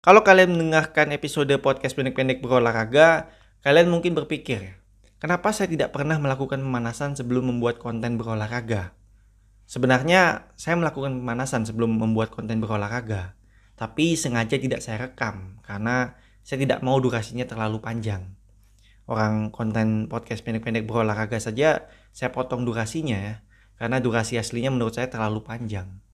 Kalau kalian mendengarkan episode podcast pendek-pendek berolahraga, kalian mungkin berpikir, kenapa saya tidak pernah melakukan pemanasan sebelum membuat konten berolahraga? Sebenarnya saya melakukan pemanasan sebelum membuat konten berolahraga, tapi sengaja tidak saya rekam karena saya tidak mau durasinya terlalu panjang. Orang konten podcast pendek-pendek berolahraga saja saya potong durasinya ya, karena durasi aslinya menurut saya terlalu panjang.